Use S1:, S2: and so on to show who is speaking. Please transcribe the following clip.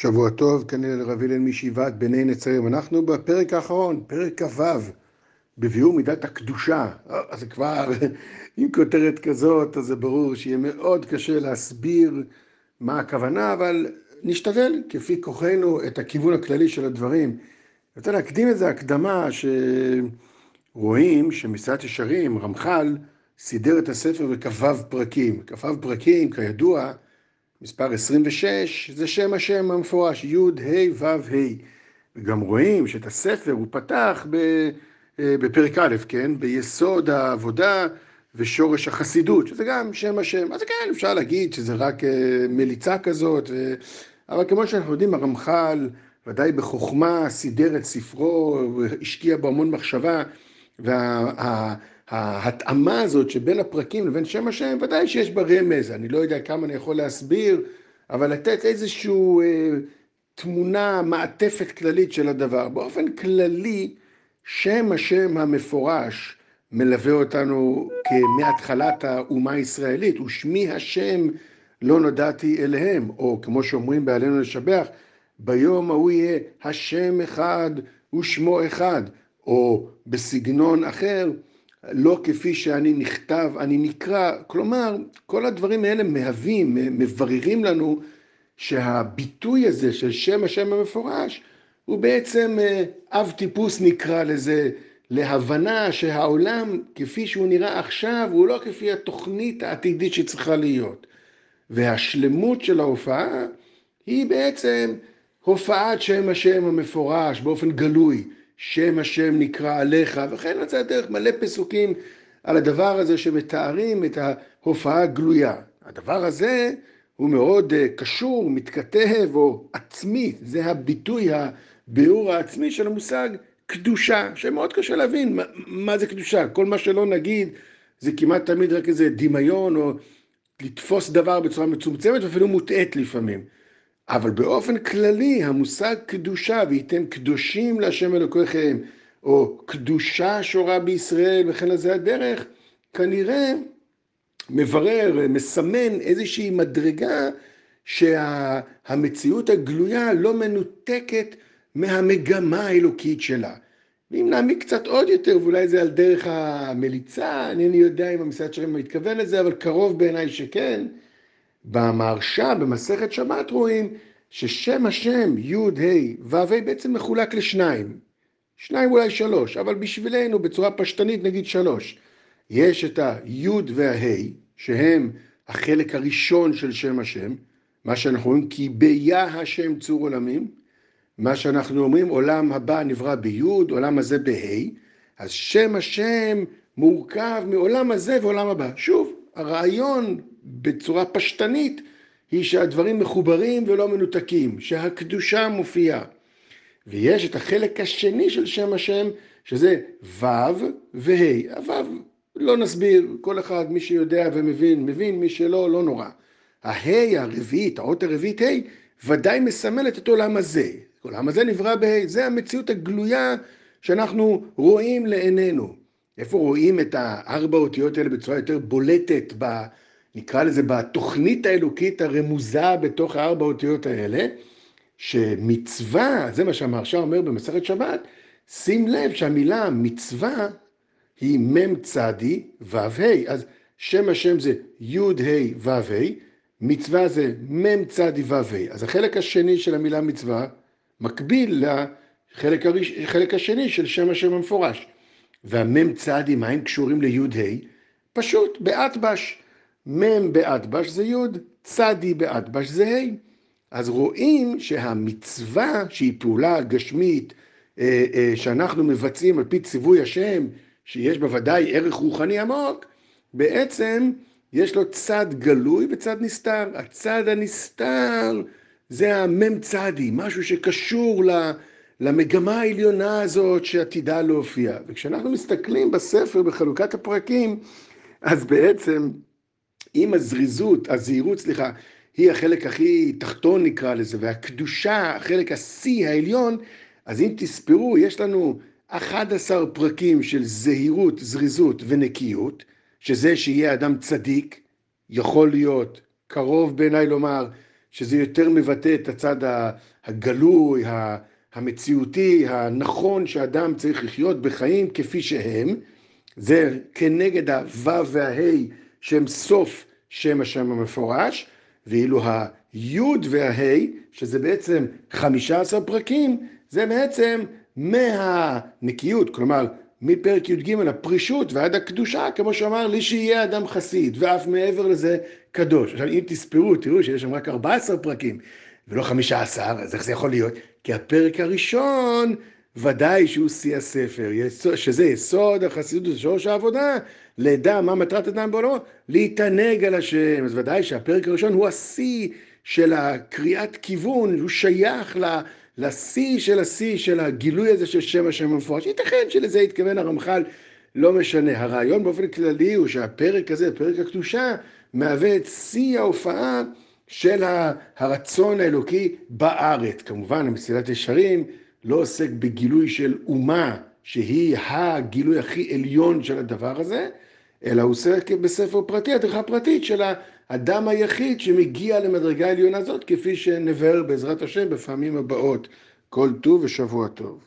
S1: שבוע טוב, כנראה לרב הלל מישיבת בני נצרים. אנחנו בפרק האחרון, פרק כ"ו, בביאור מידת הקדושה. אז כבר עם כותרת כזאת, אז זה ברור שיהיה מאוד קשה להסביר מה הכוונה, אבל נשתדל כפי כוחנו את הכיוון הכללי של הדברים. אני רוצה להקדים איזה הקדמה שרואים שמסעד ישרים, רמח"ל, סידר את הספר בכ"ו פרקים. כ"ו פרקים, כידוע, מספר 26, זה שם השם המפורש, י' ה' ו' ה'. וגם רואים שאת הספר הוא פתח בפרק א', כן? ביסוד העבודה ושורש החסידות, שזה גם שם השם. אז כן, אפשר להגיד שזה רק מליצה כזאת, ו... אבל כמו שאנחנו יודעים, הרמח"ל, ודאי בחוכמה, סידר את ספרו, השקיע בו המון מחשבה, וה... ההתאמה הזאת שבין הפרקים לבין שם השם, ודאי שיש בה רמז, אני לא יודע כמה אני יכול להסביר, אבל לתת איזושהי אה, תמונה, מעטפת כללית של הדבר. באופן כללי, שם השם המפורש מלווה אותנו מהתחלת האומה הישראלית, ושמי השם לא נודעתי אליהם, או כמו שאומרים בעלינו לשבח, ביום ההוא יהיה השם אחד ושמו אחד, או בסגנון אחר, לא כפי שאני נכתב, אני נקרא, כלומר, כל הדברים האלה מהווים, מבררים לנו שהביטוי הזה של שם השם המפורש הוא בעצם אה, אב טיפוס נקרא לזה, להבנה שהעולם כפי שהוא נראה עכשיו הוא לא כפי התוכנית העתידית שצריכה להיות. והשלמות של ההופעה היא בעצם הופעת שם השם המפורש באופן גלוי. שם השם נקרא עליך, וכן יצא דרך מלא פסוקים על הדבר הזה שמתארים את ההופעה הגלויה. הדבר הזה הוא מאוד אה, קשור, מתכתב או עצמי, זה הביטוי, הביאור העצמי של המושג קדושה, שמאוד קשה להבין מה, מה זה קדושה. כל מה שלא נגיד זה כמעט תמיד רק איזה דמיון או לתפוס דבר בצורה מצומצמת ואפילו מוטעית לפעמים. אבל באופן כללי המושג קדושה, וייתן קדושים להשם אלוקיכם, או קדושה שורה בישראל וכן לזה הדרך, כנראה מברר, מסמן איזושהי מדרגה שהמציאות הגלויה לא מנותקת מהמגמה האלוקית שלה. ואם נעמיק קצת עוד יותר, ואולי זה על דרך המליצה, אינני יודע אם המשרד שלכם מתכוון לזה, אבל קרוב בעיניי שכן, במהרש"א, במסכת שבת, רואים ששם השם י' ה' ו' ה' בעצם מחולק לשניים. שניים אולי שלוש, אבל בשבילנו בצורה פשטנית נגיד שלוש. יש את הי' והה', שהם החלק הראשון של שם השם, מה שאנחנו אומרים כי ביה השם צור עולמים, מה שאנחנו אומרים עולם הבא נברא בי', עולם הזה בה', אז שם השם מורכב מעולם הזה ועולם הבא. שוב, הרעיון בצורה פשטנית היא שהדברים מחוברים ולא מנותקים, שהקדושה מופיעה. ויש את החלק השני של שם השם, שזה ו' וה'. הו' לא נסביר, כל אחד, מי שיודע ומבין, מבין, מי שלא, לא נורא. הה' הרביעית, האות הרביעית ה', ודאי מסמלת את עולם הזה. עולם הזה נברא בה', זה המציאות הגלויה שאנחנו רואים לעינינו. איפה רואים את הארבע אותיות האלה בצורה יותר בולטת ב... נקרא לזה בתוכנית האלוקית הרמוזה בתוך הארבע אותיות האלה, שמצווה, זה מה שהמהרש"א אומר במסכת שבת, שים לב שהמילה מצווה היא מ' צדי ו' ה', אז שם השם זה י' ה' ו' ה', מצווה זה מ' צדי ו' ה', אז החלק השני של המילה מצווה מקביל לחלק הראש, השני של שם השם המפורש. והמ' צדי, מה הם קשורים לי' ה'? פשוט, באטבש. מ' באטבש זה י', צדי באטבש זה ה'. אז רואים שהמצווה שהיא פעולה גשמית אה, אה, שאנחנו מבצעים על פי ציווי השם, שיש בה ודאי ערך רוחני עמוק, בעצם יש לו צד גלוי וצד נסתר. הצד הנסתר זה המ"ם צדי, משהו שקשור למגמה העליונה הזאת שעתידה להופיע. וכשאנחנו מסתכלים בספר בחלוקת הפרקים, אז בעצם אם הזריזות, הזהירות, סליחה, היא החלק הכי תחתון נקרא לזה, והקדושה, החלק השיא העליון, אז אם תספרו, יש לנו 11 פרקים של זהירות, זריזות ונקיות, שזה שיהיה אדם צדיק, יכול להיות, קרוב בעיניי לומר, שזה יותר מבטא את הצד הגלוי, המציאותי, הנכון שאדם צריך לחיות בחיים כפי שהם, זה כנגד הו' והה' שהם סוף שם השם המפורש, ואילו הי' והה', שזה בעצם 15 פרקים, זה בעצם מהנקיות, כלומר מפרק י"ג הפרישות ועד הקדושה, כמו שאמר לי שיהיה אדם חסיד, ואף מעבר לזה קדוש. עכשיו אם תספרו, תראו שיש שם רק 14 פרקים ולא 15, אז איך זה יכול להיות? כי הפרק הראשון ודאי שהוא שיא הספר, שזה יסוד החסידות, זה שורש העבודה, לדע מה מטרת אדם בעולמו, להתענג על השם. אז ודאי שהפרק הראשון הוא השיא של הקריאת כיוון, הוא שייך לשיא של השיא של הגילוי הזה של שם השם המפורש. ייתכן שלזה התכוון הרמח"ל, לא משנה. הרעיון באופן כללי הוא שהפרק הזה, פרק הקדושה, מהווה את שיא ההופעה של הרצון האלוקי בארץ. כמובן, המסילת ישרים לא עוסק בגילוי של אומה, שהיא הגילוי הכי עליון של הדבר הזה, אלא הוא עוסק בספר פרטי, הדרכה פרטית של האדם היחיד שמגיע למדרגה העליונה הזאת, כפי שנבהר בעזרת השם בפעמים הבאות. כל טוב ושבוע טוב.